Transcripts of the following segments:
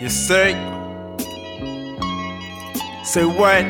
You say. Say what?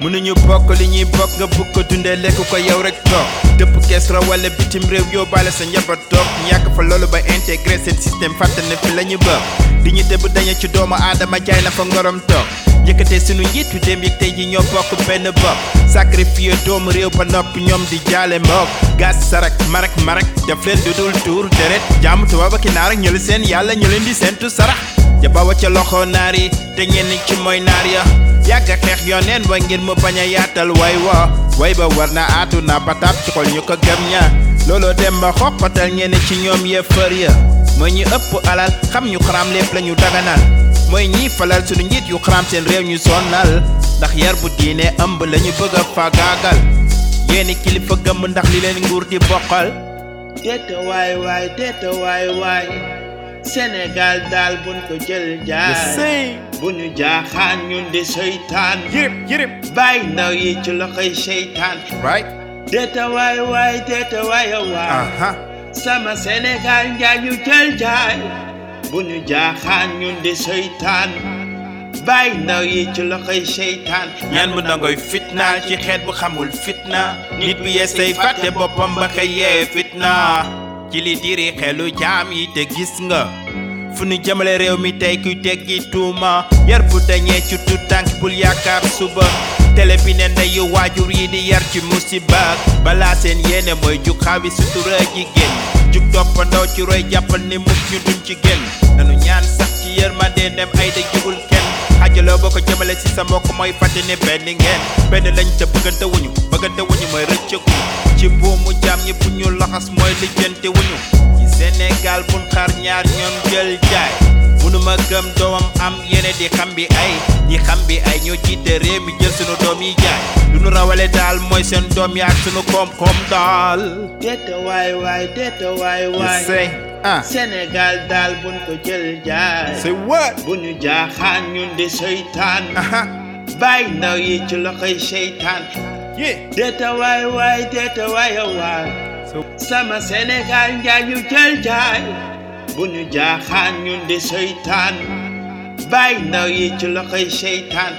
mënuñu bokk li ñuy bokk nga bugg ko dundee lekk ko yow rek toog dëpp kees ra wala bitim réew yóbbaale sa njaboot toog ñàkk fa loolu ba intégré seen système fàtte ne fi la ñu bokk di ñu dëbb dañu ci doomu aadama jaay na fa ngorom toog yëkkatee sunu njiitu dem yi tey ji ñoo bokk benn bopp sacrifié doomu réew ba noppi ñoom di jaale mbokk gas sarak marak marak def leen du dul tuur deret. Jàmm tubaab ak naar ak leen seen yàlla ñu leen di seentu sarax. Ja ba wacca loxo naar yi te ñenn ci mooy naar ya. Yàgg xeex yooneen wa ngir mu bañ a yaatal way wa way ba war na aatu na bataab ci xol ñu ko gëm ña looloo dem ba xoqatal ñenn ci ñoom yëfër ya mooy ñu ëpp alal xam ñu xaram lépp la ñu daganal. Mooy ñiy falal suñu njiit yu xaram seen réew ñu sonnal. Ndax yar bu diine ëmb la ñu bëgg a fagaagal. Yéeni kilifa gëmm ndax li leen nguur di bokkal déeta waay waay déeta waay waay. Sénégal daal buñ ko jël jaay. Bu ñu jaaxaan ñun di seytaan. Yërëb yërëb. Bàyyi ndaw yi ci loxoy seytaan. Right. Déeta waay waay déeta waay waay. Aha sama Sénégal njaay ñu jël jaay. Bu ñu jaaxaan ñun di seytaan. Bàyyi ndaw yi ci loxoy seytaan. Ñaan bu nangoy fitna ci xeet bu xamul fitna. Nit bu yeesay fàtte boppam ba xëy yee fitna. Ci li diri xelu jaam yi te gis nga. Fu nu jëmale réew mi tey kuy teggi tuuma. Yar bu dañee ci tu bul yaakaar suba télé bi ne ndeyu waajur yi di yar ci musiba balaa seen yéene mooy jug xaawi sutura jigéen jug toppandoo ci roy jàppal ni ñu duñ ci génn nanu ñaan sax ci yërmande dem ay da jugul kenn xajaloo boo ko jëmale si sa mbokk mooy fàtte ne benn ngeen benn lañ te bëggante wuñu bëggante wuñu mooy rëccëku ci buumu jaam ñi bu ñu laxas mooy lijjante wuñu ci Sénégal buñ xaar ñaar ñoom jël jaay munuma gëm doomam am yene di xam bi ay. Ñi xam bi ay ñoo jiite réew mi jël sunu doom yi jaay lu nu rawale daal mooy seen doom yi ak sunu koom-koom daal déeta waay waay déeta waay waay. Ah. Sénégal daal buñ ko jël jaay. Say what? Bu ñu jaaxaan ñun di seytaan. Bàyyi ndaw yi ci loxoy seytaan. Yeah. Déeta waay waay déeta waay waay. Sama Sénégal njaay ñu jël jaay bu ñu jaaxaan ñun di seytaan. Bàyyi ndaw yi ci loxoy seytaan.